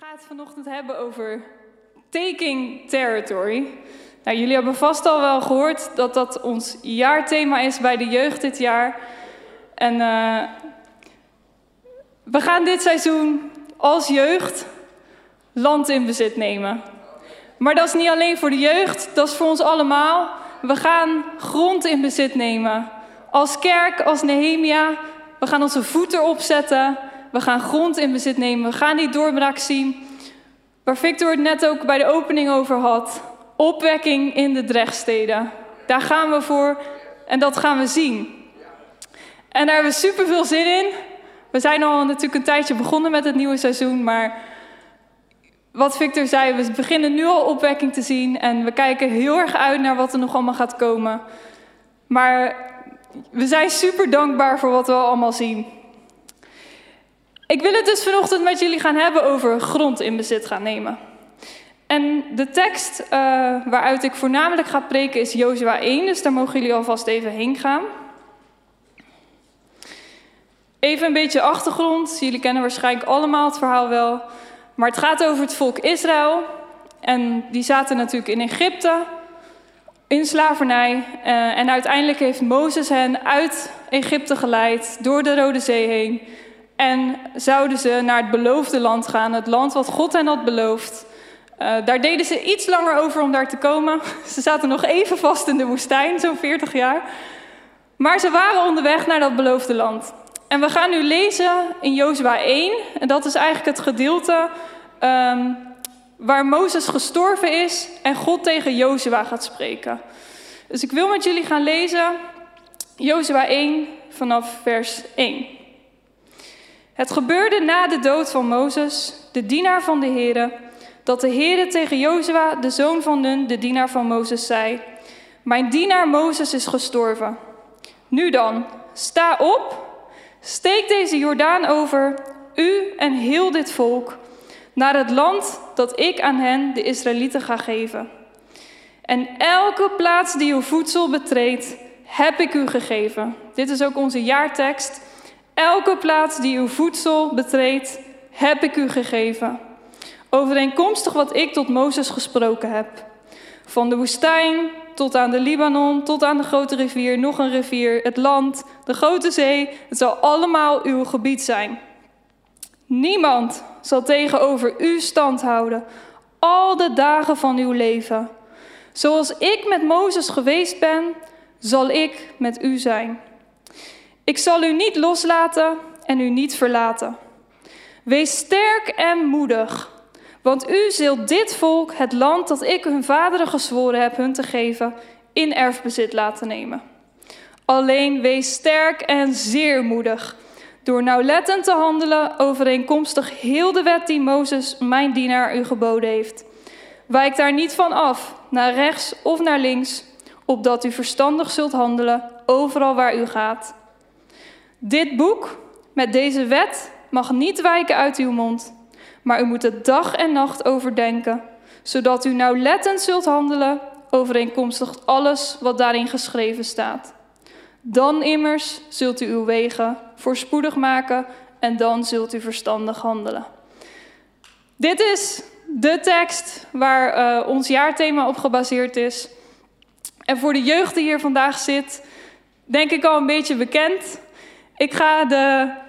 ga het vanochtend hebben over taking territory. Nou, jullie hebben vast al wel gehoord dat dat ons jaarthema is bij de jeugd dit jaar. En uh, we gaan dit seizoen als jeugd land in bezit nemen. Maar dat is niet alleen voor de jeugd, dat is voor ons allemaal. We gaan grond in bezit nemen. Als kerk, als Nehemia, we gaan onze voeten erop zetten. We gaan grond in bezit nemen. We gaan die doorbraak zien. Waar Victor het net ook bij de opening over had. Opwekking in de drechtsteden. Daar gaan we voor en dat gaan we zien. En daar hebben we super veel zin in. We zijn al natuurlijk een tijdje begonnen met het nieuwe seizoen, maar wat Victor zei, we beginnen nu al opwekking te zien en we kijken heel erg uit naar wat er nog allemaal gaat komen. Maar we zijn super dankbaar voor wat we allemaal zien. Ik wil het dus vanochtend met jullie gaan hebben over grond in bezit gaan nemen. En de tekst uh, waaruit ik voornamelijk ga preken is Jozua 1, dus daar mogen jullie alvast even heen gaan. Even een beetje achtergrond. Jullie kennen waarschijnlijk allemaal het verhaal wel. Maar het gaat over het volk Israël. En die zaten natuurlijk in Egypte, in slavernij. Uh, en uiteindelijk heeft Mozes hen uit Egypte geleid, door de Rode Zee heen. En zouden ze naar het beloofde land gaan, het land wat God hen had beloofd. Uh, daar deden ze iets langer over om daar te komen. Ze zaten nog even vast in de woestijn, zo'n 40 jaar. Maar ze waren onderweg naar dat beloofde land. En we gaan nu lezen in Jozua 1. En dat is eigenlijk het gedeelte um, waar Mozes gestorven is en God tegen Jozua gaat spreken. Dus ik wil met jullie gaan lezen Jozua 1 vanaf vers 1. Het gebeurde na de dood van Mozes, de dienaar van de Heere, dat de Heere tegen Jozua, de zoon van Nun, de dienaar van Mozes, zei: Mijn dienaar Mozes is gestorven. Nu dan, sta op, steek deze Jordaan over, u en heel dit volk, naar het land dat ik aan hen, de Israëlieten, ga geven. En elke plaats die uw voedsel betreedt, heb ik u gegeven. Dit is ook onze jaartekst. Elke plaats die uw voedsel betreedt, heb ik u gegeven. Overeenkomstig wat ik tot Mozes gesproken heb. Van de woestijn tot aan de Libanon, tot aan de grote rivier, nog een rivier, het land, de grote zee. Het zal allemaal uw gebied zijn. Niemand zal tegenover u stand houden, al de dagen van uw leven. Zoals ik met Mozes geweest ben, zal ik met u zijn. Ik zal u niet loslaten en u niet verlaten. Wees sterk en moedig, want u zult dit volk, het land dat ik hun vaderen gezworen heb hun te geven, in erfbezit laten nemen. Alleen wees sterk en zeer moedig, door nauwlettend te handelen overeenkomstig heel de wet die Mozes, mijn dienaar, u geboden heeft. Wijk daar niet van af, naar rechts of naar links, opdat u verstandig zult handelen overal waar u gaat. Dit boek met deze wet mag niet wijken uit uw mond, maar u moet het dag en nacht overdenken, zodat u nauwlettend zult handelen overeenkomstig alles wat daarin geschreven staat. Dan immers zult u uw wegen voorspoedig maken en dan zult u verstandig handelen. Dit is de tekst waar uh, ons jaarthema op gebaseerd is. En voor de jeugd die hier vandaag zit, denk ik al een beetje bekend. Ik ga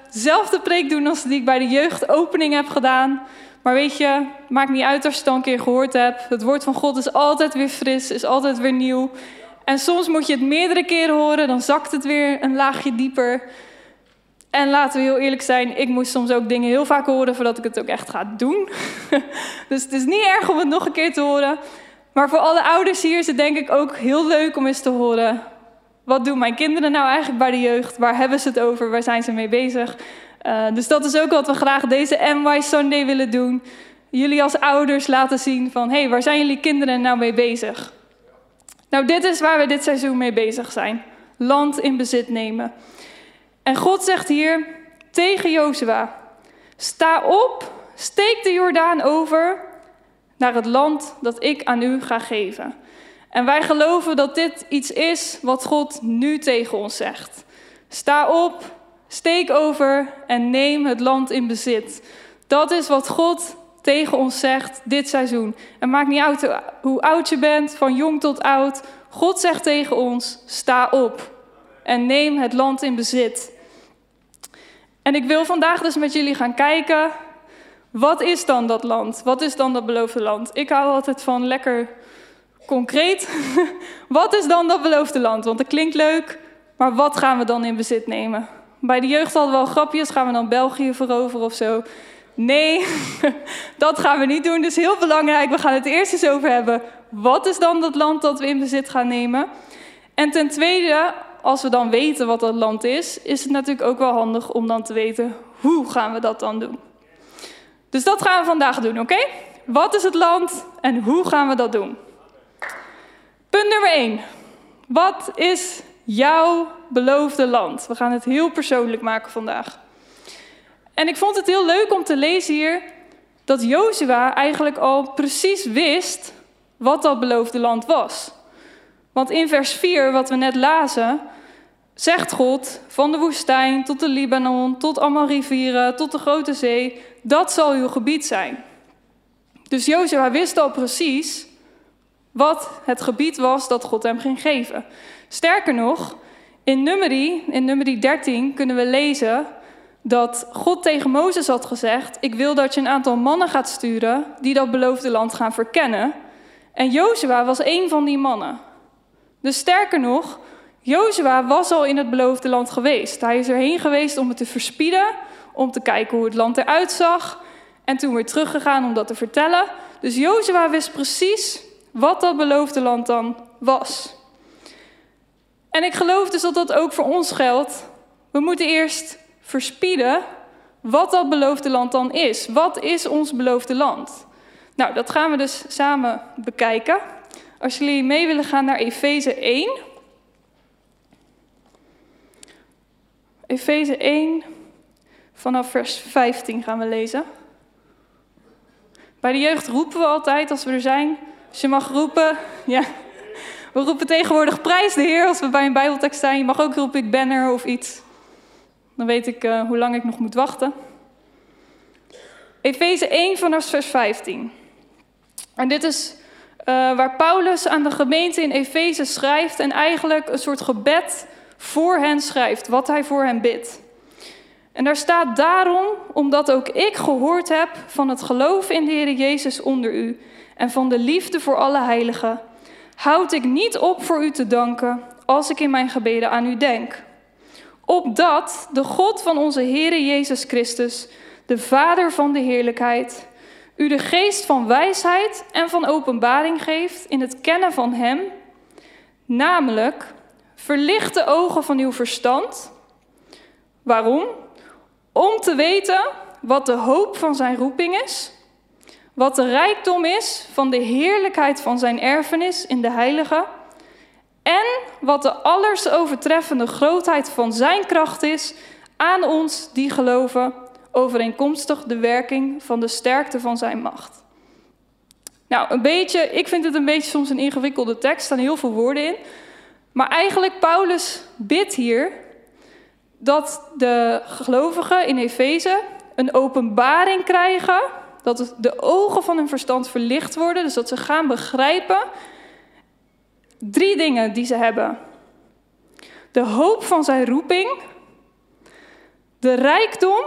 dezelfde preek doen als die ik bij de jeugdopening heb gedaan. Maar weet je, maakt niet uit als je het al een keer gehoord hebt. Het woord van God is altijd weer fris, is altijd weer nieuw. En soms moet je het meerdere keren horen, dan zakt het weer een laagje dieper. En laten we heel eerlijk zijn, ik moest soms ook dingen heel vaak horen voordat ik het ook echt ga doen. dus het is niet erg om het nog een keer te horen. Maar voor alle ouders hier is het denk ik ook heel leuk om eens te horen wat doen mijn kinderen nou eigenlijk bij de jeugd? Waar hebben ze het over? Waar zijn ze mee bezig? Uh, dus dat is ook wat we graag deze NY Sunday willen doen. Jullie als ouders laten zien van... hé, hey, waar zijn jullie kinderen nou mee bezig? Nou, dit is waar we dit seizoen mee bezig zijn. Land in bezit nemen. En God zegt hier tegen Jozua... Sta op, steek de Jordaan over naar het land dat ik aan u ga geven. En wij geloven dat dit iets is wat God nu tegen ons zegt. Sta op, steek over en neem het land in bezit. Dat is wat God tegen ons zegt dit seizoen. En maakt niet uit hoe oud je bent, van jong tot oud. God zegt tegen ons: sta op en neem het land in bezit. En ik wil vandaag dus met jullie gaan kijken. Wat is dan dat land? Wat is dan dat beloofde land? Ik hou altijd van lekker concreet. wat is dan dat beloofde land? Want het klinkt leuk, maar wat gaan we dan in bezit nemen? Bij de jeugd hadden we al grapjes. Gaan we dan België veroveren of zo? Nee, dat gaan we niet doen. Dus heel belangrijk. We gaan het eerst eens over hebben. Wat is dan dat land dat we in bezit gaan nemen? En ten tweede, als we dan weten wat dat land is, is het natuurlijk ook wel handig om dan te weten hoe gaan we dat dan doen. Dus dat gaan we vandaag doen, oké? Wat is het land en hoe gaan we dat doen? Punt nummer 1. Wat is jouw beloofde land? We gaan het heel persoonlijk maken vandaag. En ik vond het heel leuk om te lezen hier dat Jozua eigenlijk al precies wist wat dat beloofde land was. Want in vers 4, wat we net lazen, zegt God: van de woestijn tot de Libanon, tot allemaal rivieren, tot de grote zee, dat zal uw gebied zijn. Dus Jozua wist al precies wat het gebied was dat God hem ging geven. Sterker nog, in Numeri, in Numeri 13 kunnen we lezen dat God tegen Mozes had gezegd: Ik wil dat je een aantal mannen gaat sturen die dat beloofde land gaan verkennen. En Jozua was een van die mannen. Dus sterker nog, Jozua was al in het beloofde land geweest. Hij is erheen geweest om het te verspieden, om te kijken hoe het land eruit zag. En toen weer teruggegaan om dat te vertellen. Dus Jozua wist precies wat dat beloofde land dan was. En ik geloof dus dat dat ook voor ons geldt. We moeten eerst verspieden wat dat beloofde land dan is. Wat is ons beloofde land? Nou, dat gaan we dus samen bekijken. Als jullie mee willen gaan naar Efeze 1. Efeze 1, vanaf vers 15 gaan we lezen. Bij de jeugd roepen we altijd als we er zijn. Je mag roepen, ja. We roepen tegenwoordig prijs de Heer als we bij een Bijbeltekst zijn. Je mag ook roepen ik ben er of iets. Dan weet ik uh, hoe lang ik nog moet wachten. Efeze 1 vanaf vers 15. En dit is uh, waar Paulus aan de gemeente in Efeze schrijft en eigenlijk een soort gebed voor hen schrijft, wat hij voor hen bidt. En daar staat daarom, omdat ook ik gehoord heb van het geloof in de Heer Jezus onder u en van de liefde voor alle heiligen, houd ik niet op voor u te danken als ik in mijn gebeden aan u denk. Opdat de God van onze Heer Jezus Christus, de Vader van de heerlijkheid, u de geest van wijsheid en van openbaring geeft in het kennen van Hem, namelijk verlicht de ogen van uw verstand. Waarom? Om te weten wat de hoop van Zijn roeping is, wat de rijkdom is van de heerlijkheid van Zijn erfenis in de Heilige, en wat de allers overtreffende grootheid van Zijn kracht is aan ons die geloven overeenkomstig de werking van de sterkte van zijn macht. Nou, een beetje, ik vind het een beetje soms een ingewikkelde tekst, staan heel veel woorden in. Maar eigenlijk, Paulus bidt hier dat de gelovigen in Efeze een openbaring krijgen, dat de ogen van hun verstand verlicht worden, dus dat ze gaan begrijpen drie dingen die ze hebben. De hoop van zijn roeping, de rijkdom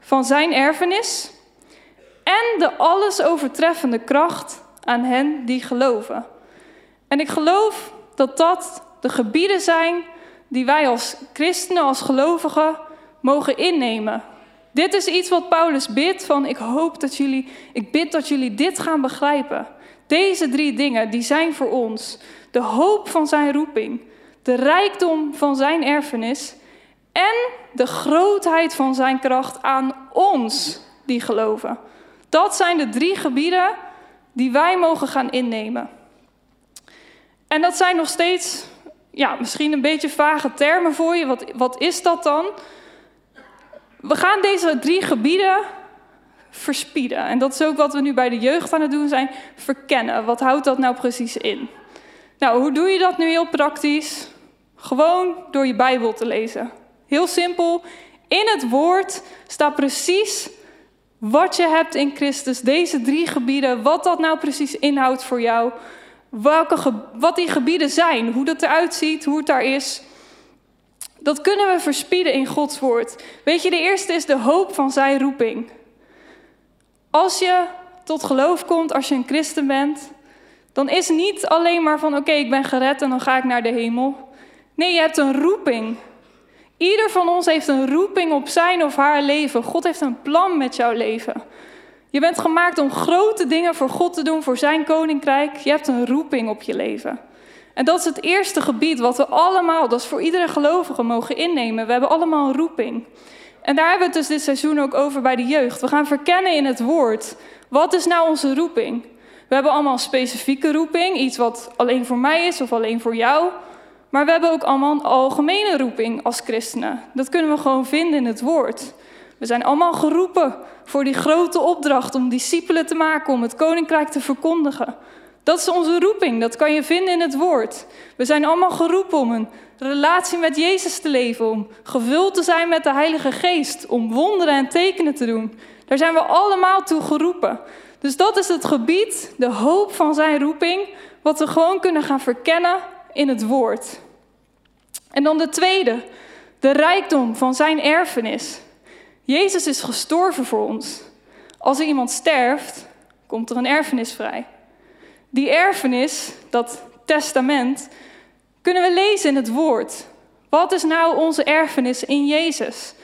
van zijn erfenis en de alles overtreffende kracht aan hen die geloven. En ik geloof dat dat de gebieden zijn die wij als christenen, als gelovigen mogen innemen. Dit is iets wat Paulus bidt van ik hoop dat jullie, ik bid dat jullie dit gaan begrijpen. Deze drie dingen, die zijn voor ons. De hoop van zijn roeping, de rijkdom van zijn erfenis en de grootheid van zijn kracht aan ons die geloven. Dat zijn de drie gebieden die wij mogen gaan innemen. En dat zijn nog steeds, ja, misschien een beetje vage termen voor je. Wat, wat is dat dan? We gaan deze drie gebieden verspieden. En dat is ook wat we nu bij de jeugd aan het doen zijn: verkennen. Wat houdt dat nou precies in? Nou, hoe doe je dat nu heel praktisch? Gewoon door je Bijbel te lezen. Heel simpel. In het woord staat precies wat je hebt in Christus, deze drie gebieden, wat dat nou precies inhoudt voor jou, welke wat die gebieden zijn, hoe dat eruit ziet, hoe het daar is. Dat kunnen we verspieden in Gods woord. Weet je, de eerste is de hoop van zijn roeping. Als je tot geloof komt, als je een christen bent, dan is niet alleen maar van oké, ik ben gered en dan ga ik naar de hemel. Nee, je hebt een roeping. Ieder van ons heeft een roeping op zijn of haar leven. God heeft een plan met jouw leven. Je bent gemaakt om grote dingen voor God te doen, voor zijn koninkrijk. Je hebt een roeping op je leven. En dat is het eerste gebied wat we allemaal, dat is voor iedere gelovige, mogen innemen. We hebben allemaal een roeping. En daar hebben we het dus dit seizoen ook over bij de jeugd. We gaan verkennen in het woord. Wat is nou onze roeping? We hebben allemaal een specifieke roeping, iets wat alleen voor mij is of alleen voor jou. Maar we hebben ook allemaal een algemene roeping als christenen. Dat kunnen we gewoon vinden in het woord. We zijn allemaal geroepen voor die grote opdracht om discipelen te maken, om het koninkrijk te verkondigen. Dat is onze roeping, dat kan je vinden in het woord. We zijn allemaal geroepen om een relatie met Jezus te leven, om gevuld te zijn met de Heilige Geest, om wonderen en tekenen te doen. Daar zijn we allemaal toe geroepen. Dus dat is het gebied, de hoop van zijn roeping, wat we gewoon kunnen gaan verkennen in het woord. En dan de tweede, de rijkdom van zijn erfenis. Jezus is gestorven voor ons. Als er iemand sterft, komt er een erfenis vrij. Die erfenis, dat testament, kunnen we lezen in het woord. Wat is nou onze erfenis in Jezus?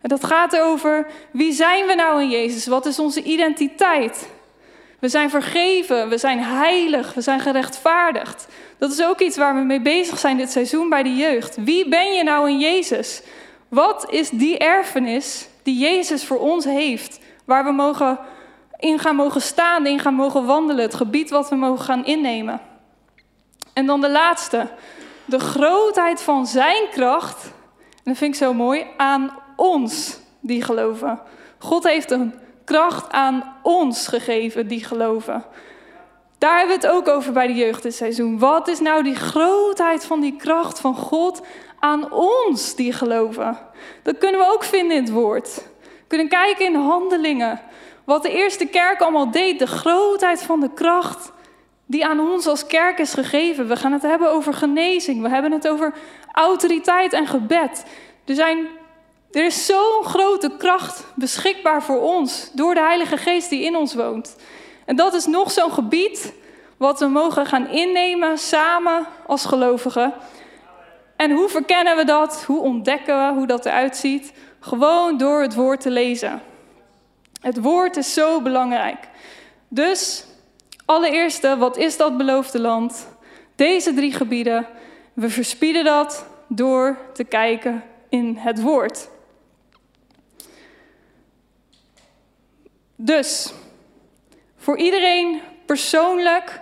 En dat gaat over wie zijn we nou in Jezus? Wat is onze identiteit? We zijn vergeven, we zijn heilig, we zijn gerechtvaardigd. Dat is ook iets waar we mee bezig zijn dit seizoen bij de jeugd. Wie ben je nou in Jezus? Wat is die erfenis die Jezus voor ons heeft, waar we mogen in gaan mogen staan, in gaan mogen wandelen, het gebied wat we mogen gaan innemen? En dan de laatste, de grootheid van Zijn kracht, en dat vind ik zo mooi, aan ons die geloven. God heeft een kracht aan ons gegeven die geloven. Daar hebben we het ook over bij de jeugd dit seizoen. Wat is nou die grootheid van die kracht van God aan ons die geloven? Dat kunnen we ook vinden in het woord. We kunnen kijken in handelingen. Wat de eerste kerk allemaal deed. De grootheid van de kracht die aan ons als kerk is gegeven. We gaan het hebben over genezing. We hebben het over autoriteit en gebed. Er zijn er is zo'n grote kracht beschikbaar voor ons door de Heilige Geest die in ons woont. En dat is nog zo'n gebied wat we mogen gaan innemen samen als gelovigen. En hoe verkennen we dat? Hoe ontdekken we hoe dat eruit ziet? Gewoon door het woord te lezen. Het woord is zo belangrijk. Dus allereerste, wat is dat beloofde land? Deze drie gebieden. We verspieden dat door te kijken in het woord. Dus, voor iedereen persoonlijk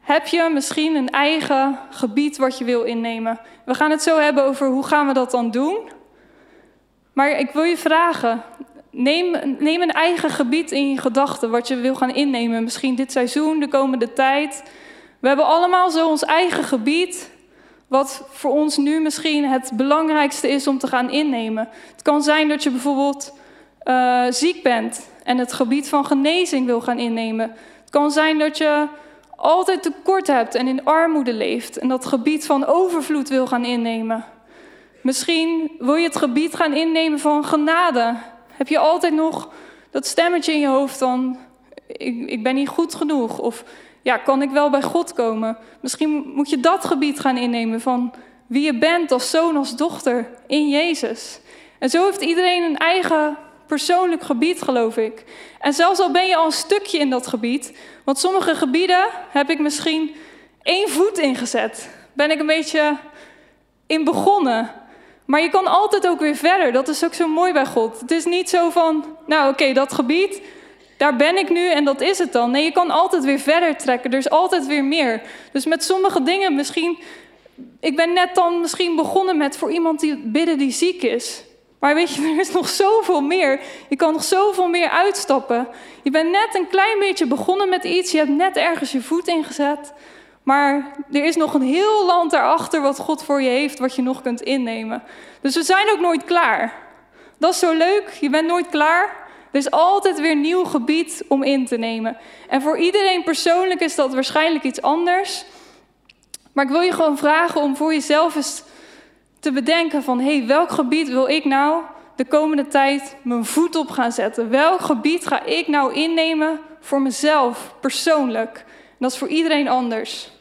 heb je misschien een eigen gebied wat je wil innemen. We gaan het zo hebben over hoe gaan we dat dan doen. Maar ik wil je vragen, neem, neem een eigen gebied in je gedachten wat je wil gaan innemen. Misschien dit seizoen, de komende tijd. We hebben allemaal zo ons eigen gebied, wat voor ons nu misschien het belangrijkste is om te gaan innemen. Het kan zijn dat je bijvoorbeeld uh, ziek bent en het gebied van genezing wil gaan innemen. Het kan zijn dat je altijd tekort hebt en in armoede leeft en dat gebied van overvloed wil gaan innemen. Misschien wil je het gebied gaan innemen van genade. Heb je altijd nog dat stemmetje in je hoofd van ik, ik ben niet goed genoeg of ja, kan ik wel bij God komen? Misschien moet je dat gebied gaan innemen van wie je bent als zoon, als dochter in Jezus. En zo heeft iedereen een eigen persoonlijk gebied, geloof ik. En zelfs al ben je al een stukje in dat gebied, want sommige gebieden heb ik misschien één voet ingezet. Ben ik een beetje in begonnen. Maar je kan altijd ook weer verder. Dat is ook zo mooi bij God. Het is niet zo van, nou oké, dat gebied, daar ben ik nu en dat is het dan. Nee, je kan altijd weer verder trekken. Er is altijd weer meer. Dus met sommige dingen misschien. Ik ben net dan misschien begonnen met voor iemand die bidden die ziek is. Maar weet je, er is nog zoveel meer. Je kan nog zoveel meer uitstappen. Je bent net een klein beetje begonnen met iets. Je hebt net ergens je voet ingezet. Maar er is nog een heel land daarachter wat God voor je heeft, wat je nog kunt innemen. Dus we zijn ook nooit klaar. Dat is zo leuk. Je bent nooit klaar. Er is altijd weer nieuw gebied om in te nemen. En voor iedereen persoonlijk is dat waarschijnlijk iets anders. Maar ik wil je gewoon vragen om voor jezelf eens te bedenken van... hé, hey, welk gebied wil ik nou de komende tijd mijn voet op gaan zetten? Welk gebied ga ik nou innemen voor mezelf, persoonlijk? En dat is voor iedereen anders.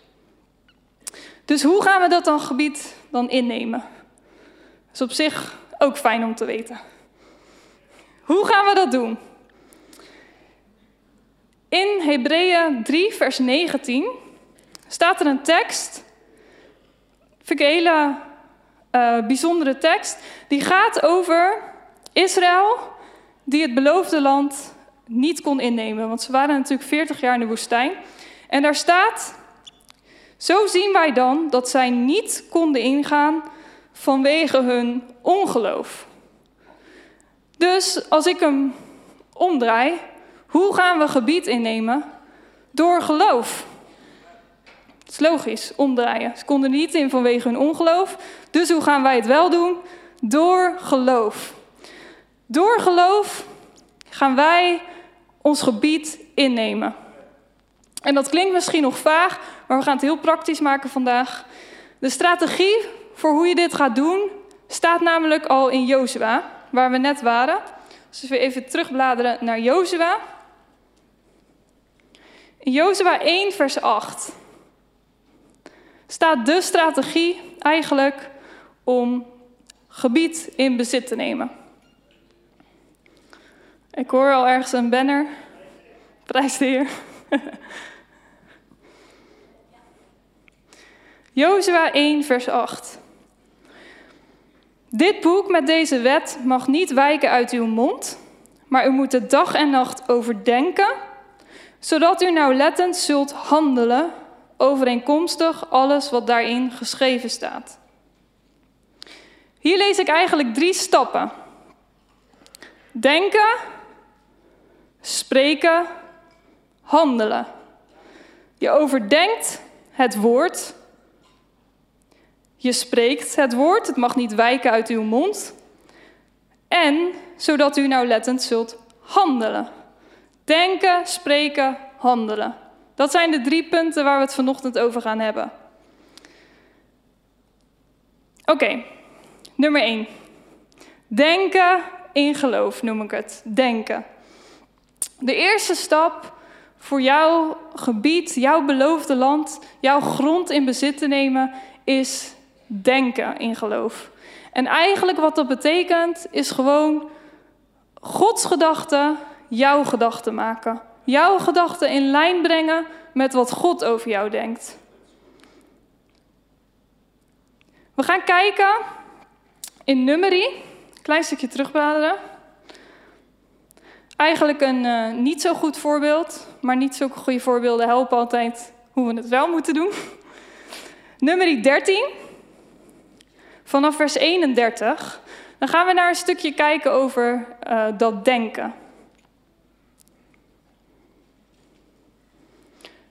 Dus hoe gaan we dat dan gebied dan innemen? Dat is op zich ook fijn om te weten. Hoe gaan we dat doen? In Hebreeën 3, vers 19 staat er een tekst. Vind ik een hele uh, bijzondere tekst. Die gaat over Israël, die het beloofde land niet kon innemen. Want ze waren natuurlijk 40 jaar in de woestijn. En daar staat: Zo zien wij dan dat zij niet konden ingaan vanwege hun ongeloof. Dus als ik hem omdraai, hoe gaan we gebied innemen? Door geloof. Het is logisch, omdraaien. Ze konden niet in vanwege hun ongeloof. Dus hoe gaan wij het wel doen? Door geloof. Door geloof gaan wij ons gebied innemen. En dat klinkt misschien nog vaag, maar we gaan het heel praktisch maken vandaag. De strategie voor hoe je dit gaat doen staat namelijk al in Jozua, waar we net waren. Dus we even terugbladeren naar Jozua. In Jozua 1, vers 8 staat de strategie eigenlijk om gebied in bezit te nemen. Ik hoor al ergens een banner. Prijs de Heer. Jozua 1, vers 8. Dit boek met deze wet mag niet wijken uit uw mond, maar u moet het dag en nacht overdenken, zodat u nauwlettend zult handelen overeenkomstig alles wat daarin geschreven staat. Hier lees ik eigenlijk drie stappen: denken, spreken, handelen. Je overdenkt het woord je spreekt het woord, het mag niet wijken uit uw mond. En zodat u nauwlettend zult handelen. Denken, spreken, handelen. Dat zijn de drie punten waar we het vanochtend over gaan hebben. Oké, nummer 1. Denken in geloof noem ik het. Denken. De eerste stap voor jouw gebied, jouw beloofde land, jouw grond in bezit te nemen, is denken in geloof. En eigenlijk wat dat betekent, is gewoon Gods gedachten jouw gedachten maken. Jouw gedachten in lijn brengen met wat God over jou denkt. We gaan kijken in Nummerie, klein stukje terugbladeren. Eigenlijk een uh, niet zo goed voorbeeld, maar niet zulke goede voorbeelden helpen altijd hoe we het wel moeten doen. Nummerie 13 vanaf vers 31, dan gaan we naar een stukje kijken over uh, dat denken.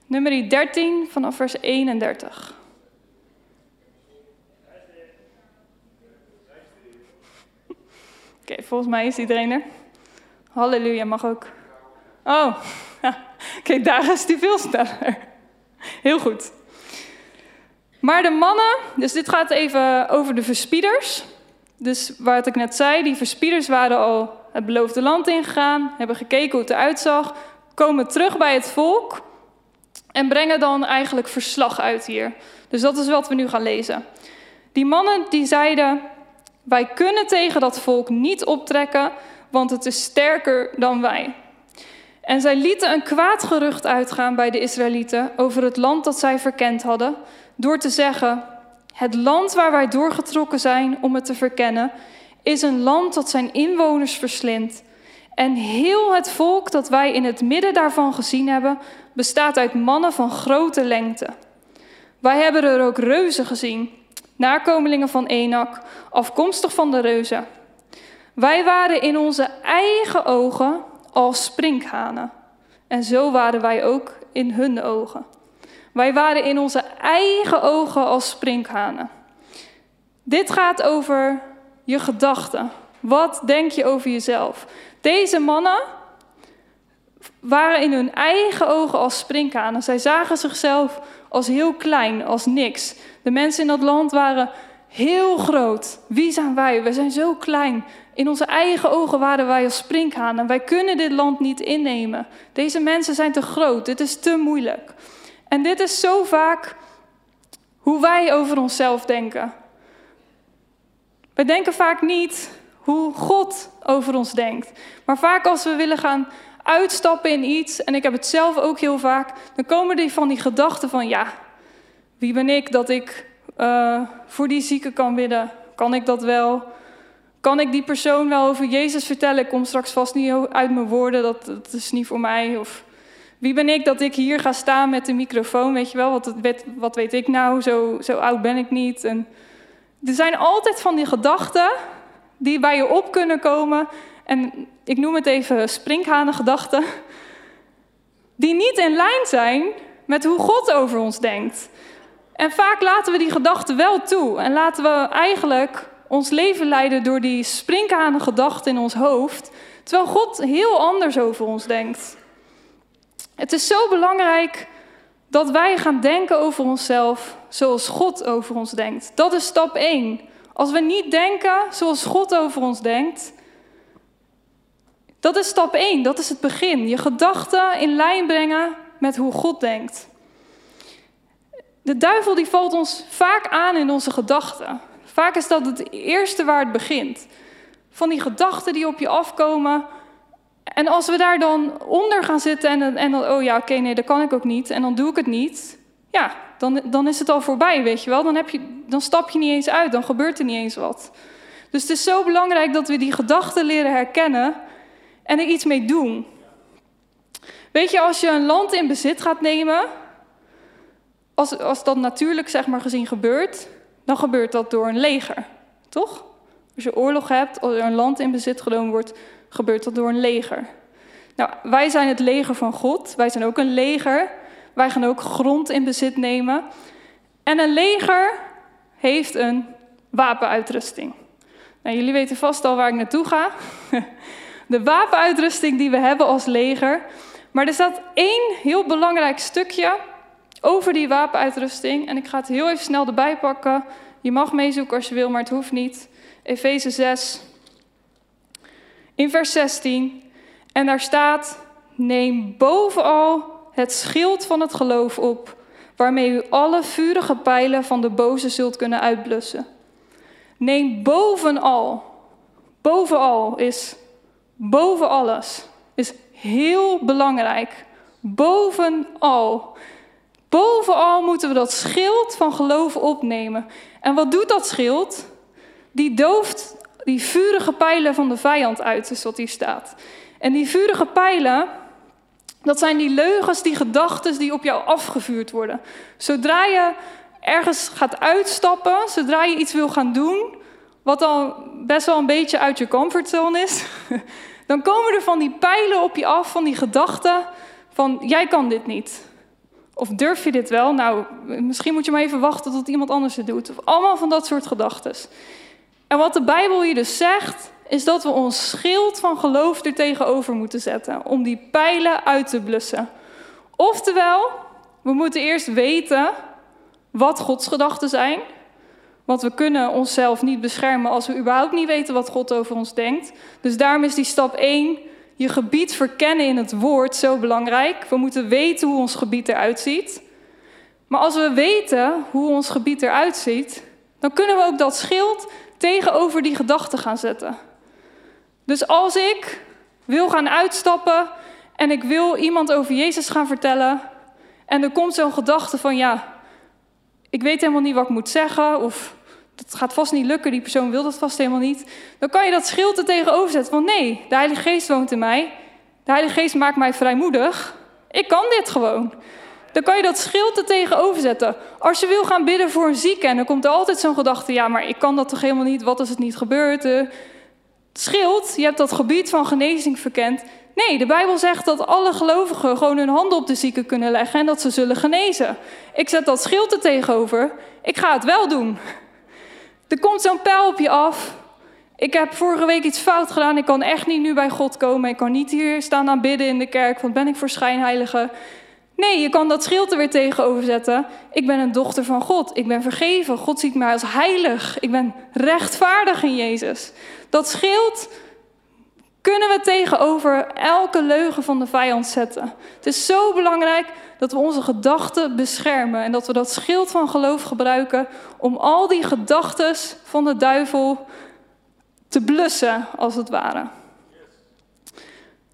Nummer 13 vanaf vers 31. Oké, volgens mij is iedereen er. Halleluja, mag ook. Oh, kijk, daar is die veel sneller. Heel goed. Maar de mannen, dus dit gaat even over de verspieders. Dus wat ik net zei, die verspieders waren al het beloofde land ingegaan, hebben gekeken hoe het eruit zag, komen terug bij het volk en brengen dan eigenlijk verslag uit hier. Dus dat is wat we nu gaan lezen. Die mannen die zeiden, wij kunnen tegen dat volk niet optrekken, want het is sterker dan wij. En zij lieten een kwaad gerucht uitgaan bij de Israëlieten over het land dat zij verkend hadden, door te zeggen: Het land waar wij doorgetrokken zijn om het te verkennen, is een land dat zijn inwoners verslindt. En heel het volk dat wij in het midden daarvan gezien hebben, bestaat uit mannen van grote lengte. Wij hebben er ook reuzen gezien, nakomelingen van Enak, afkomstig van de reuzen. Wij waren in onze eigen ogen als sprinkhanen. En zo waren wij ook in hun ogen. Wij waren in onze eigen ogen als sprinkhanen. Dit gaat over je gedachten. Wat denk je over jezelf? Deze mannen waren in hun eigen ogen als sprinkhanen. Zij zagen zichzelf als heel klein, als niks. De mensen in dat land waren heel groot. Wie zijn wij? We zijn zo klein. In onze eigen ogen waren wij als sprinkhanen. Wij kunnen dit land niet innemen. Deze mensen zijn te groot. Dit is te moeilijk. En dit is zo vaak hoe wij over onszelf denken. We denken vaak niet hoe God over ons denkt. Maar vaak als we willen gaan uitstappen in iets, en ik heb het zelf ook heel vaak, dan komen die van die gedachten van ja, wie ben ik dat ik uh, voor die zieke kan bidden? Kan ik dat wel? Kan ik die persoon wel over Jezus vertellen? Ik kom straks vast niet uit mijn woorden, dat, dat is niet voor mij. Of wie ben ik dat ik hier ga staan met de microfoon? Weet je wel, wat, wat weet ik nou? Zo, zo oud ben ik niet. En er zijn altijd van die gedachten die bij je op kunnen komen. En ik noem het even sprinkhanengedachten. Die niet in lijn zijn met hoe God over ons denkt. En vaak laten we die gedachten wel toe. En laten we eigenlijk ons leven leiden door die sprinkhanengedachten in ons hoofd. Terwijl God heel anders over ons denkt. Het is zo belangrijk dat wij gaan denken over onszelf zoals God over ons denkt. Dat is stap 1. Als we niet denken zoals God over ons denkt, dat is stap 1, dat is het begin. Je gedachten in lijn brengen met hoe God denkt. De duivel die valt ons vaak aan in onze gedachten. Vaak is dat het eerste waar het begint. Van die gedachten die op je afkomen. En als we daar dan onder gaan zitten en, en dan, oh ja, oké, nee, dat kan ik ook niet. En dan doe ik het niet. Ja, dan, dan is het al voorbij, weet je wel. Dan, heb je, dan stap je niet eens uit, dan gebeurt er niet eens wat. Dus het is zo belangrijk dat we die gedachten leren herkennen en er iets mee doen. Weet je, als je een land in bezit gaat nemen, als, als dat natuurlijk zeg maar gezien gebeurt, dan gebeurt dat door een leger, toch? Als je oorlog hebt, als er een land in bezit genomen wordt, gebeurt dat door een leger. Nou, wij zijn het leger van God, wij zijn ook een leger. Wij gaan ook grond in bezit nemen. En een leger heeft een wapenuitrusting. Nou, jullie weten vast al waar ik naartoe ga. De wapenuitrusting die we hebben als leger. Maar er staat één heel belangrijk stukje over die wapenuitrusting. En ik ga het heel even snel erbij pakken. Je mag meezoeken als je wil, maar het hoeft niet. Efeze 6, in vers 16. En daar staat: Neem bovenal het schild van het geloof op, waarmee u alle vurige pijlen van de boze zult kunnen uitblussen. Neem bovenal, bovenal is boven alles, is heel belangrijk. Bovenal. Bovenal moeten we dat schild van geloof opnemen. En wat doet dat schild? Die dooft die vurige pijlen van de vijand uit, is wat hier staat. En die vurige pijlen, dat zijn die leugens, die gedachten die op jou afgevuurd worden. Zodra je ergens gaat uitstappen, zodra je iets wil gaan doen, wat al best wel een beetje uit je comfortzone is, dan komen er van die pijlen op je af, van die gedachten van jij kan dit niet. Of durf je dit wel? Nou, misschien moet je maar even wachten tot iemand anders het doet. Of allemaal van dat soort gedachten. En wat de Bijbel hier dus zegt, is dat we ons schild van geloof er tegenover moeten zetten om die pijlen uit te blussen. Oftewel, we moeten eerst weten wat Gods gedachten zijn. Want we kunnen onszelf niet beschermen als we überhaupt niet weten wat God over ons denkt. Dus daarom is die stap 1, je gebied verkennen in het woord, zo belangrijk. We moeten weten hoe ons gebied eruit ziet. Maar als we weten hoe ons gebied eruit ziet, dan kunnen we ook dat schild tegenover die gedachten gaan zetten. Dus als ik wil gaan uitstappen en ik wil iemand over Jezus gaan vertellen en er komt zo'n gedachte van ja, ik weet helemaal niet wat ik moet zeggen of dat gaat vast niet lukken, die persoon wil dat vast helemaal niet, dan kan je dat schild er tegenover zetten van nee, de Heilige Geest woont in mij, de Heilige Geest maakt mij vrijmoedig, ik kan dit gewoon. Dan kan je dat schild er tegenover zetten. Als je wil gaan bidden voor een zieke en dan komt er altijd zo'n gedachte, ja, maar ik kan dat toch helemaal niet, wat als het niet gebeurt? schild, je hebt dat gebied van genezing verkend. Nee, de Bijbel zegt dat alle gelovigen gewoon hun handen op de zieken kunnen leggen en dat ze zullen genezen. Ik zet dat schild er tegenover. Ik ga het wel doen. Er komt zo'n pijl op je af Ik heb vorige week iets fout gedaan. Ik kan echt niet nu bij God komen. Ik kan niet hier staan aanbidden in de kerk. Want ben ik voor schijnheilige? Nee, je kan dat schild er weer tegenover zetten. Ik ben een dochter van God. Ik ben vergeven. God ziet mij als heilig. Ik ben rechtvaardig in Jezus. Dat schild kunnen we tegenover elke leugen van de vijand zetten. Het is zo belangrijk dat we onze gedachten beschermen en dat we dat schild van geloof gebruiken om al die gedachten van de duivel te blussen, als het ware.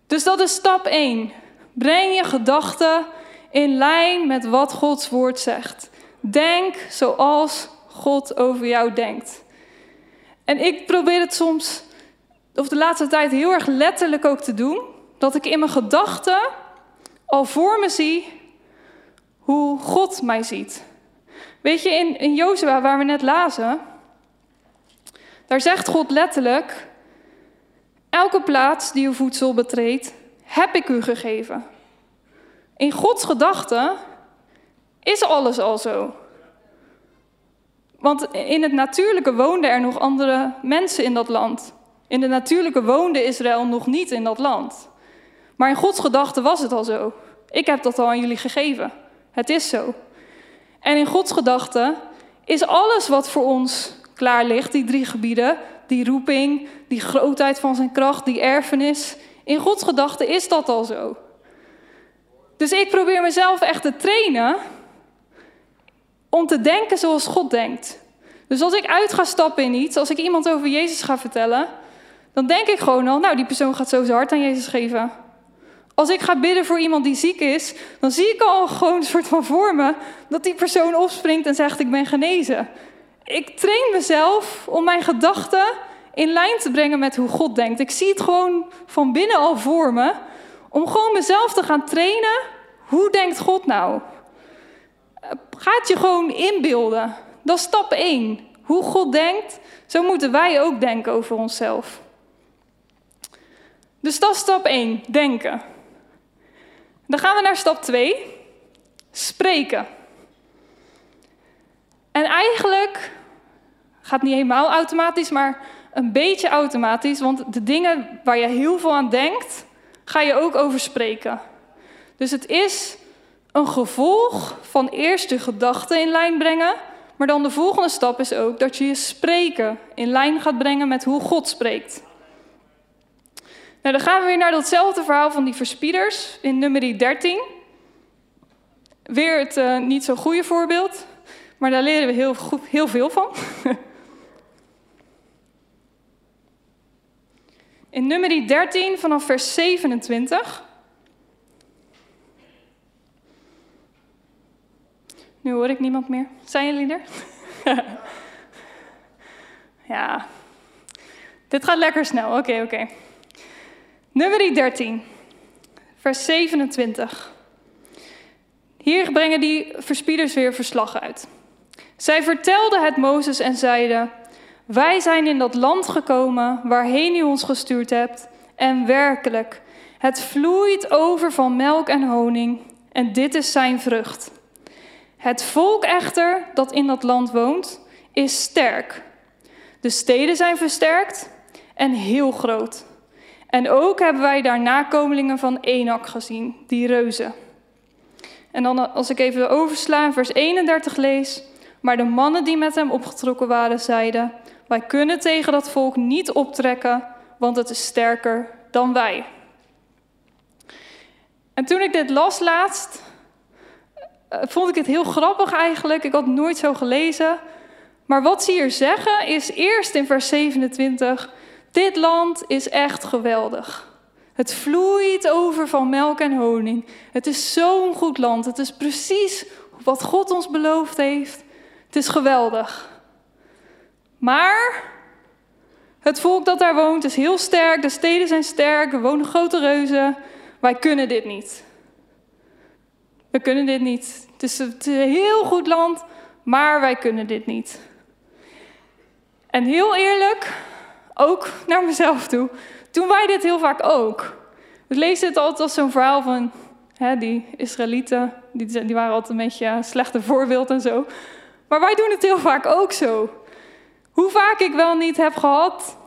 Dus dat is stap 1. Breng je gedachten in lijn met wat Gods woord zegt. Denk zoals God over jou denkt. En ik probeer het soms, of de laatste tijd, heel erg letterlijk ook te doen. Dat ik in mijn gedachten al voor me zie hoe God mij ziet. Weet je, in, in Jozua, waar we net lazen, daar zegt God letterlijk: Elke plaats die uw voedsel betreedt, heb ik u gegeven. In Gods gedachten is alles al zo. Want in het natuurlijke woonden er nog andere mensen in dat land. In het natuurlijke woonde Israël nog niet in dat land. Maar in Gods gedachten was het al zo. Ik heb dat al aan jullie gegeven. Het is zo. En in Gods gedachten is alles wat voor ons klaar ligt, die drie gebieden, die roeping, die grootheid van zijn kracht, die erfenis. In Gods gedachten is dat al zo. Dus ik probeer mezelf echt te trainen om te denken zoals God denkt. Dus als ik uit ga stappen in iets, als ik iemand over Jezus ga vertellen, dan denk ik gewoon al, nou die persoon gaat zo zijn hart aan Jezus geven. Als ik ga bidden voor iemand die ziek is, dan zie ik al gewoon een soort van voor me dat die persoon opspringt en zegt ik ben genezen. Ik train mezelf om mijn gedachten in lijn te brengen met hoe God denkt. Ik zie het gewoon van binnen al voor me, om gewoon mezelf te gaan trainen. Hoe denkt God nou? Ga het je gewoon inbeelden. Dat is stap 1. Hoe God denkt, zo moeten wij ook denken over onszelf. Dus dat is stap 1, denken. Dan gaan we naar stap 2, spreken. En eigenlijk gaat niet helemaal automatisch, maar een beetje automatisch, want de dingen waar je heel veel aan denkt, ga je ook over spreken. Dus het is een gevolg van eerst de gedachten in lijn brengen, maar dan de volgende stap is ook dat je je spreken in lijn gaat brengen met hoe God spreekt. Nou, dan gaan we weer naar datzelfde verhaal van die verspieders in nummer 13. Weer het uh, niet zo goede voorbeeld, maar daar leren we heel, heel veel van. In nummer 13 vanaf vers 27. Nu hoor ik niemand meer. Zijn jullie er? ja. Dit gaat lekker snel. Oké, oké. Nummer 13, vers 27. Hier brengen die verspieders weer verslag uit. Zij vertelden het Mozes en zeiden: Wij zijn in dat land gekomen waarheen u ons gestuurd hebt. En werkelijk, het vloeit over van melk en honing. En dit is zijn vrucht. Het volk echter dat in dat land woont, is sterk. De steden zijn versterkt en heel groot. En ook hebben wij daar nakomelingen van Enak gezien, die reuzen. En dan als ik even oversla vers 31 lees. Maar de mannen die met hem opgetrokken waren, zeiden: Wij kunnen tegen dat volk niet optrekken, want het is sterker dan wij. En toen ik dit las laatst, eh, vond ik het heel grappig eigenlijk. Ik had het nooit zo gelezen. Maar wat ze hier zeggen is eerst in vers 27: dit land is echt geweldig. Het vloeit over van melk en honing. Het is zo'n goed land. Het is precies wat God ons beloofd heeft. Het is geweldig. Maar het volk dat daar woont is heel sterk. De steden zijn sterk. Er wonen grote reuzen. Wij kunnen dit niet. We kunnen dit niet. Het is, het is een heel goed land, maar wij kunnen dit niet. En heel eerlijk, ook naar mezelf toe, doen wij dit heel vaak ook. We lezen het altijd als zo'n verhaal van hè, die Israëlieten, die, die waren altijd een beetje een slechte voorbeeld en zo. Maar wij doen het heel vaak ook zo. Hoe vaak ik wel niet heb gehad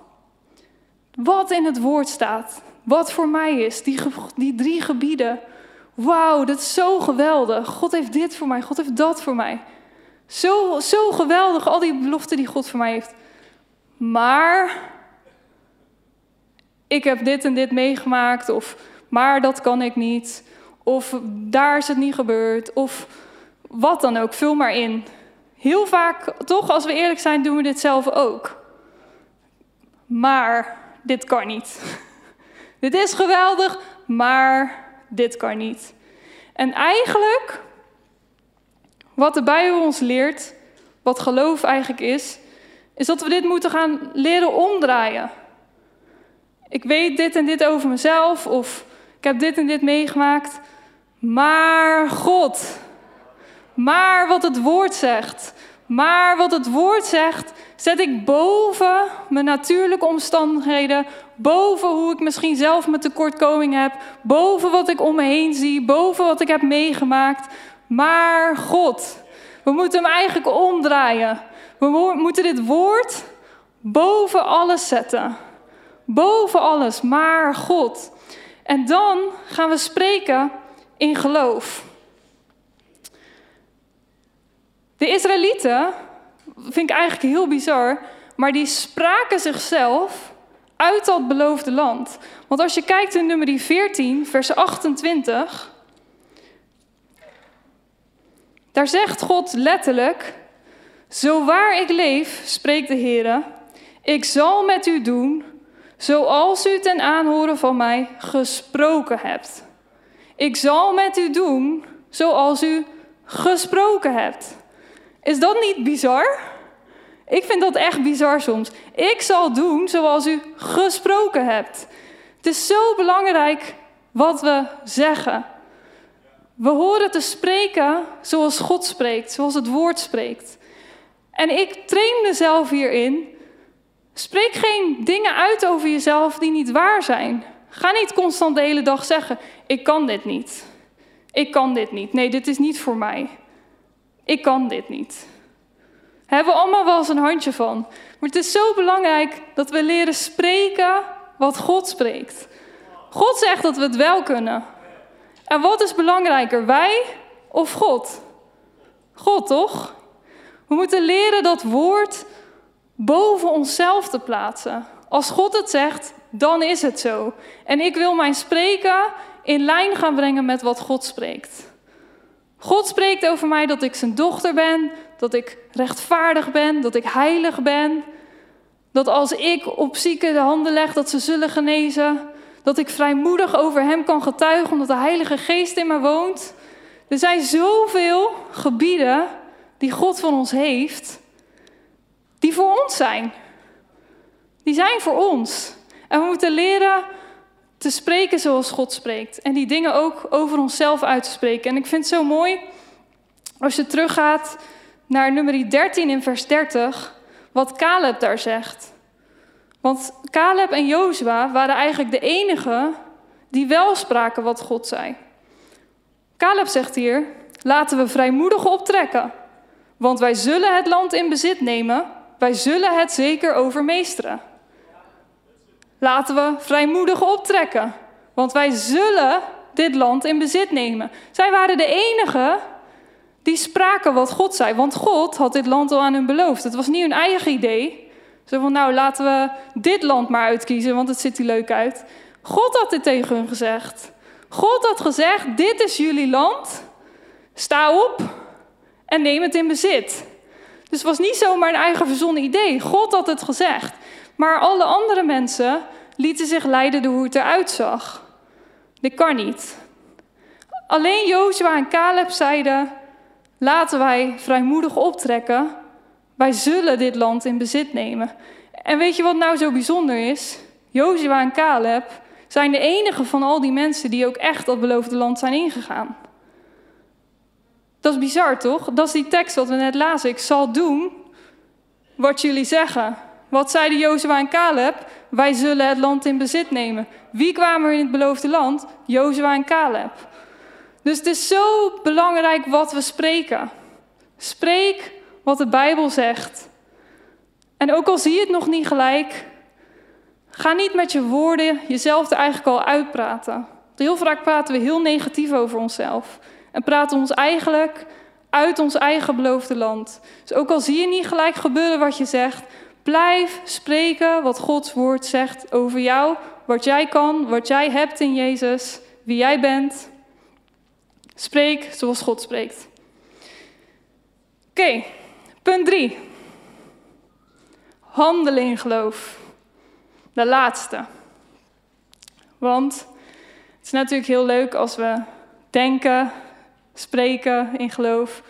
Wat in het woord staat, wat voor mij is, die, die drie gebieden. Wauw, dat is zo geweldig. God heeft dit voor mij, God heeft dat voor mij. Zo, zo geweldig, al die beloften die God voor mij heeft. Maar ik heb dit en dit meegemaakt, of maar dat kan ik niet, of daar is het niet gebeurd, of wat dan ook, vul maar in. Heel vaak, toch, als we eerlijk zijn, doen we dit zelf ook. Maar dit kan niet. dit is geweldig, maar dit kan niet. En eigenlijk, wat de Bijbel ons leert, wat geloof eigenlijk is, is dat we dit moeten gaan leren omdraaien. Ik weet dit en dit over mezelf, of ik heb dit en dit meegemaakt, maar God, maar wat het woord zegt, maar wat het woord zegt, zet ik boven mijn natuurlijke omstandigheden, boven hoe ik misschien zelf mijn tekortkoming heb, boven wat ik om me heen zie, boven wat ik heb meegemaakt. Maar God, we moeten hem eigenlijk omdraaien. We moeten dit woord boven alles zetten. Boven alles, maar God. En dan gaan we spreken in geloof. De Israëlieten, vind ik eigenlijk heel bizar, maar die spraken zichzelf uit dat beloofde land. Want als je kijkt in nummer 14, vers 28, daar zegt God letterlijk: Zo waar ik leef, spreekt de Heer, ik zal met u doen zoals u ten aanhoren van mij gesproken hebt. Ik zal met u doen zoals u gesproken hebt. Is dat niet bizar? Ik vind dat echt bizar soms. Ik zal doen zoals u gesproken hebt. Het is zo belangrijk wat we zeggen. We horen te spreken zoals God spreekt, zoals het woord spreekt. En ik train mezelf hierin. Spreek geen dingen uit over jezelf die niet waar zijn. Ga niet constant de hele dag zeggen: Ik kan dit niet. Ik kan dit niet. Nee, dit is niet voor mij. Ik kan dit niet. Hebben we allemaal wel eens een handje van. Maar het is zo belangrijk dat we leren spreken wat God spreekt. God zegt dat we het wel kunnen. En wat is belangrijker, wij of God? God toch? We moeten leren dat woord boven onszelf te plaatsen. Als God het zegt, dan is het zo. En ik wil mijn spreken in lijn gaan brengen met wat God spreekt. God spreekt over mij dat ik zijn dochter ben, dat ik rechtvaardig ben, dat ik heilig ben. Dat als ik op zieken de handen leg, dat ze zullen genezen. Dat ik vrijmoedig over hem kan getuigen, omdat de Heilige Geest in me woont. Er zijn zoveel gebieden die God van ons heeft, die voor ons zijn. Die zijn voor ons. En we moeten leren te spreken zoals God spreekt. En die dingen ook over onszelf uit te spreken. En ik vind het zo mooi als je teruggaat naar nummer 13 in vers 30, wat Caleb daar zegt. Want Caleb en Jozua waren eigenlijk de enigen die wel spraken wat God zei. Caleb zegt hier: laten we vrijmoedig optrekken, want wij zullen het land in bezit nemen, wij zullen het zeker overmeesteren. Laten we vrijmoedig optrekken, want wij zullen dit land in bezit nemen. Zij waren de enigen die spraken wat God zei. Want God had dit land al aan hun beloofd. Het was niet hun eigen idee. Zo van, nou, laten we dit land maar uitkiezen, want het ziet er leuk uit. God had dit tegen hun gezegd. God had gezegd, dit is jullie land. Sta op en neem het in bezit. Dus het was niet zomaar een eigen verzonnen idee. God had het gezegd. Maar alle andere mensen lieten zich leiden door hoe het eruit zag. Dit kan niet. Alleen Jozua en Caleb zeiden: Laten wij vrijmoedig optrekken. Wij zullen dit land in bezit nemen. En weet je wat nou zo bijzonder is? Jozua en Caleb zijn de enige van al die mensen die ook echt dat beloofde land zijn ingegaan. Dat is bizar, toch? Dat is die tekst wat we net lazen. Ik zal doen wat jullie zeggen. Wat zeiden Jozua en Caleb? Wij zullen het land in bezit nemen. Wie kwamen er in het beloofde land? Jozua en Caleb. Dus het is zo belangrijk wat we spreken. Spreek wat de Bijbel zegt. En ook al zie je het nog niet gelijk, Ga niet met je woorden jezelf er eigenlijk al uitpraten. Heel vaak praten we heel negatief over onszelf. En praten ons eigenlijk uit ons eigen beloofde land. Dus ook al zie je niet gelijk gebeuren wat je zegt, blijf spreken wat Gods woord zegt over jou, wat jij kan, wat jij hebt in Jezus, wie jij bent. Spreek zoals God spreekt. Oké, punt 3. Handelen in geloof. De laatste. Want het is natuurlijk heel leuk als we denken, spreken in geloof.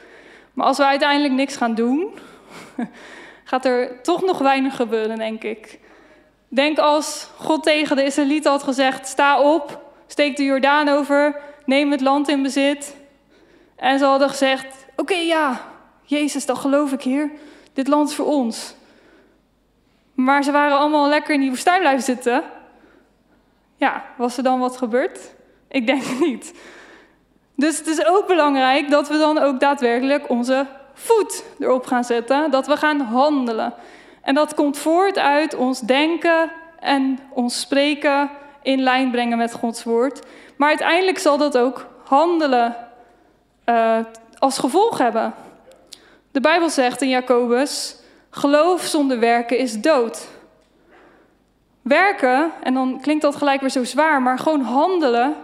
Maar als we uiteindelijk niks gaan doen, gaat er toch nog weinig gebeuren, denk ik. Denk als God tegen de Israëlieten had gezegd: sta op, steek de Jordaan over, neem het land in bezit. En ze hadden gezegd: oké, ja, Jezus, dat geloof ik hier. Dit land is voor ons. Maar ze waren allemaal lekker in die woestijn blijven zitten. Ja, was er dan wat gebeurd? Ik denk het niet. Dus het is ook belangrijk dat we dan ook daadwerkelijk onze voet erop gaan zetten. Dat we gaan handelen. En dat komt voort uit ons denken en ons spreken in lijn brengen met Gods woord. Maar uiteindelijk zal dat ook handelen uh, als gevolg hebben. De Bijbel zegt in Jacobus: geloof zonder werken is dood. Werken, en dan klinkt dat gelijk weer zo zwaar, maar gewoon handelen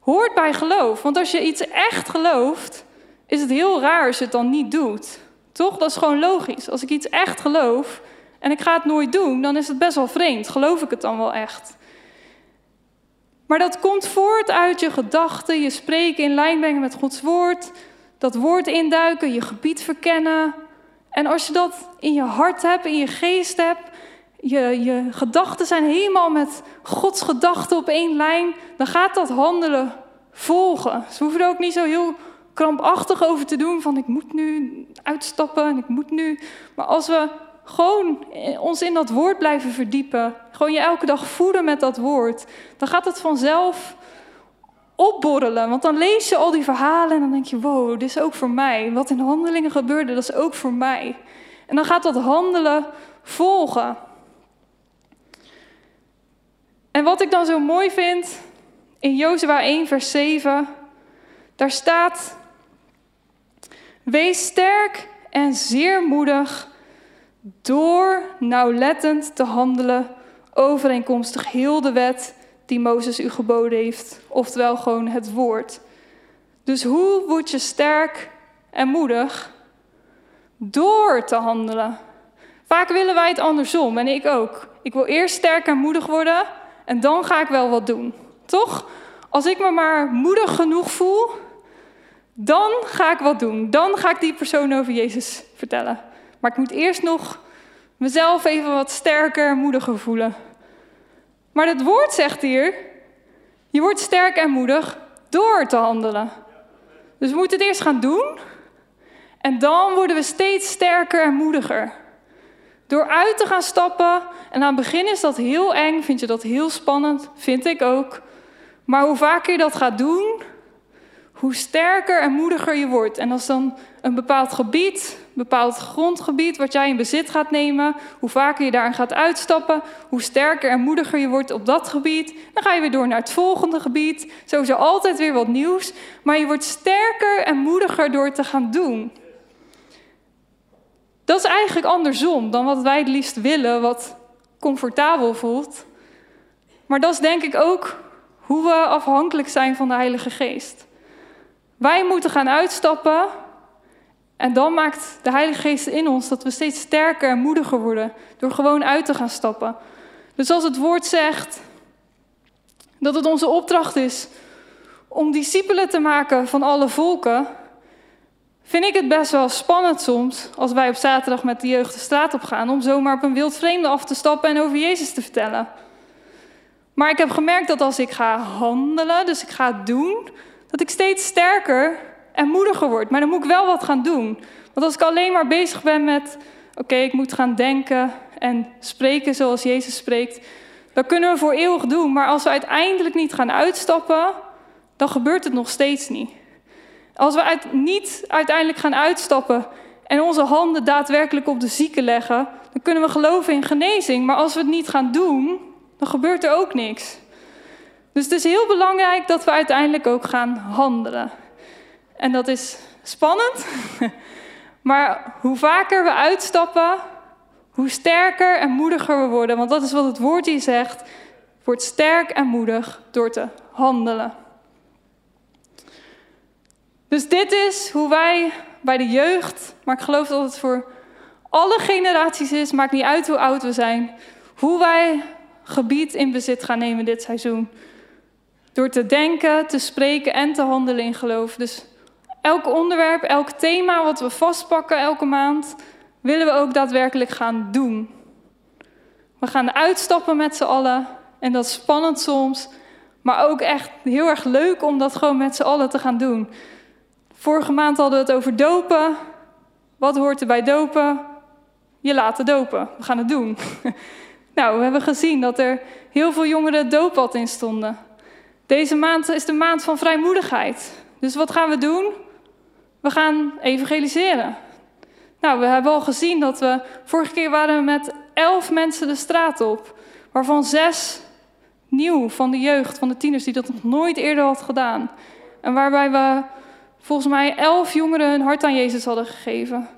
hoort bij geloof. Want als je iets echt gelooft, is het heel raar als je het dan niet doet. Toch? Dat is gewoon logisch. Als ik iets echt geloof en ik ga het nooit doen, dan is het best wel vreemd. Geloof ik het dan wel echt? Maar dat komt voort uit je gedachten, je spreken in lijn brengen met Gods woord, dat woord induiken, je gebied verkennen. En als je dat in je hart hebt, in je geest hebt, je, je gedachten zijn helemaal met Gods gedachten op één lijn, dan gaat dat handelen volgen. Ze hoeven er ook niet zo heel krampachtig over te doen van ik moet nu uitstappen en ik moet nu. Maar als we gewoon ons in dat woord blijven verdiepen, gewoon je elke dag voeden met dat woord, dan gaat het vanzelf opborrelen. Want dan lees je al die verhalen en dan denk je, wow, dit is ook voor mij. Wat in handelingen gebeurde, dat is ook voor mij. En dan gaat dat handelen volgen. En wat ik dan zo mooi vind, in Jozua 1, vers 7, daar staat: Wees sterk en zeer moedig door nauwlettend te handelen overeenkomstig heel de wet die Mozes u geboden heeft, oftewel gewoon het woord. Dus hoe word je sterk en moedig? Door te handelen. Vaak willen wij het andersom en ik ook. Ik wil eerst sterk en moedig worden en dan ga ik wel wat doen. Toch? Als ik me maar moedig genoeg voel, dan ga ik wat doen. Dan ga ik die persoon over Jezus vertellen. Maar ik moet eerst nog mezelf even wat sterker en moediger voelen. Maar het woord zegt hier, je wordt sterk en moedig door te handelen. Dus we moeten het eerst gaan doen. En dan worden we steeds sterker en moediger. Door uit te gaan stappen. En aan het begin is dat heel eng, vind je dat heel spannend, vind ik ook. Maar hoe vaker je dat gaat doen, hoe sterker en moediger je wordt. En als dan een bepaald gebied, een bepaald grondgebied wat jij in bezit gaat nemen, hoe vaker je daarin gaat uitstappen, hoe sterker en moediger je wordt op dat gebied, dan ga je weer door naar het volgende gebied. Zo altijd weer wat nieuws, maar je wordt sterker en moediger door te gaan doen. Dat is eigenlijk andersom dan wat wij het liefst willen, wat comfortabel voelt. Maar dat is denk ik ook hoe we afhankelijk zijn van de Heilige Geest. Wij moeten gaan uitstappen en dan maakt de Heilige Geest in ons dat we steeds sterker en moediger worden door gewoon uit te gaan stappen. Dus als het woord zegt dat het onze opdracht is om discipelen te maken van alle volken, vind ik het best wel spannend soms als wij op zaterdag met de jeugd de straat op gaan om zomaar op een wild vreemde af te stappen en over Jezus te vertellen. Maar ik heb gemerkt dat als ik ga handelen, dus ik ga doen, dat ik steeds sterker en moediger word. Maar dan moet ik wel wat gaan doen. Want als ik alleen maar bezig ben met, oké, ik moet gaan denken en spreken zoals Jezus spreekt, dan kunnen we voor eeuwig doen. Maar als we uiteindelijk niet gaan uitstappen, dan gebeurt het nog steeds niet. Als we uit, niet uiteindelijk gaan uitstappen en onze handen daadwerkelijk op de zieken leggen, dan kunnen we geloven in genezing. Maar als we het niet gaan doen, dan gebeurt er ook niks. Dus het is heel belangrijk dat we uiteindelijk ook gaan handelen. En dat is spannend, maar hoe vaker we uitstappen, hoe sterker en moediger we worden. Want dat is wat het woord hier zegt. Word sterk en moedig door te handelen. Dus dit is hoe wij bij de jeugd, maar ik geloof dat het voor alle generaties is, maakt niet uit hoe oud we zijn, hoe wij gebied in bezit gaan nemen dit seizoen. Door te denken, te spreken en te handelen in geloof. Dus elk onderwerp, elk thema wat we vastpakken elke maand, willen we ook daadwerkelijk gaan doen. We gaan uitstappen met z'n allen en dat is spannend soms, maar ook echt heel erg leuk om dat gewoon met z'n allen te gaan doen. Vorige maand hadden we het over dopen. Wat hoort er bij dopen? Je laten dopen. We gaan het doen. nou, we hebben gezien dat er heel veel jongeren het dooppad in stonden. Deze maand is de maand van vrijmoedigheid. Dus wat gaan we doen? We gaan evangeliseren. Nou, we hebben al gezien dat we. Vorige keer waren we met elf mensen de straat op. Waarvan zes nieuw van de jeugd, van de tieners, die dat nog nooit eerder had gedaan. En waarbij we volgens mij elf jongeren hun hart aan Jezus hadden gegeven.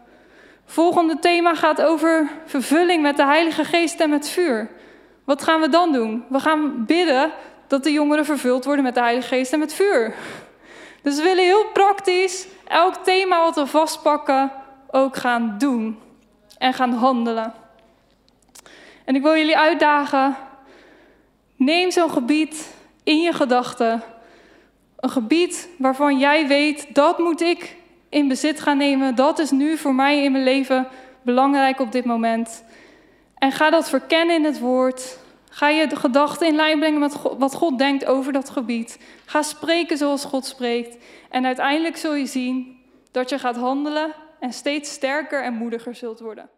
Volgende thema gaat over vervulling met de Heilige Geest en met vuur. Wat gaan we dan doen? We gaan bidden dat de jongeren vervuld worden met de Heilige Geest en met vuur. Dus we willen heel praktisch elk thema wat we vastpakken ook gaan doen en gaan handelen. En ik wil jullie uitdagen, neem zo'n gebied in je gedachten een gebied waarvan jij weet, dat moet ik in bezit gaan nemen. Dat is nu voor mij in mijn leven belangrijk op dit moment. En ga dat verkennen in het woord. Ga je de gedachten in lijn brengen met wat God denkt over dat gebied. Ga spreken zoals God spreekt. En uiteindelijk zul je zien dat je gaat handelen en steeds sterker en moediger zult worden.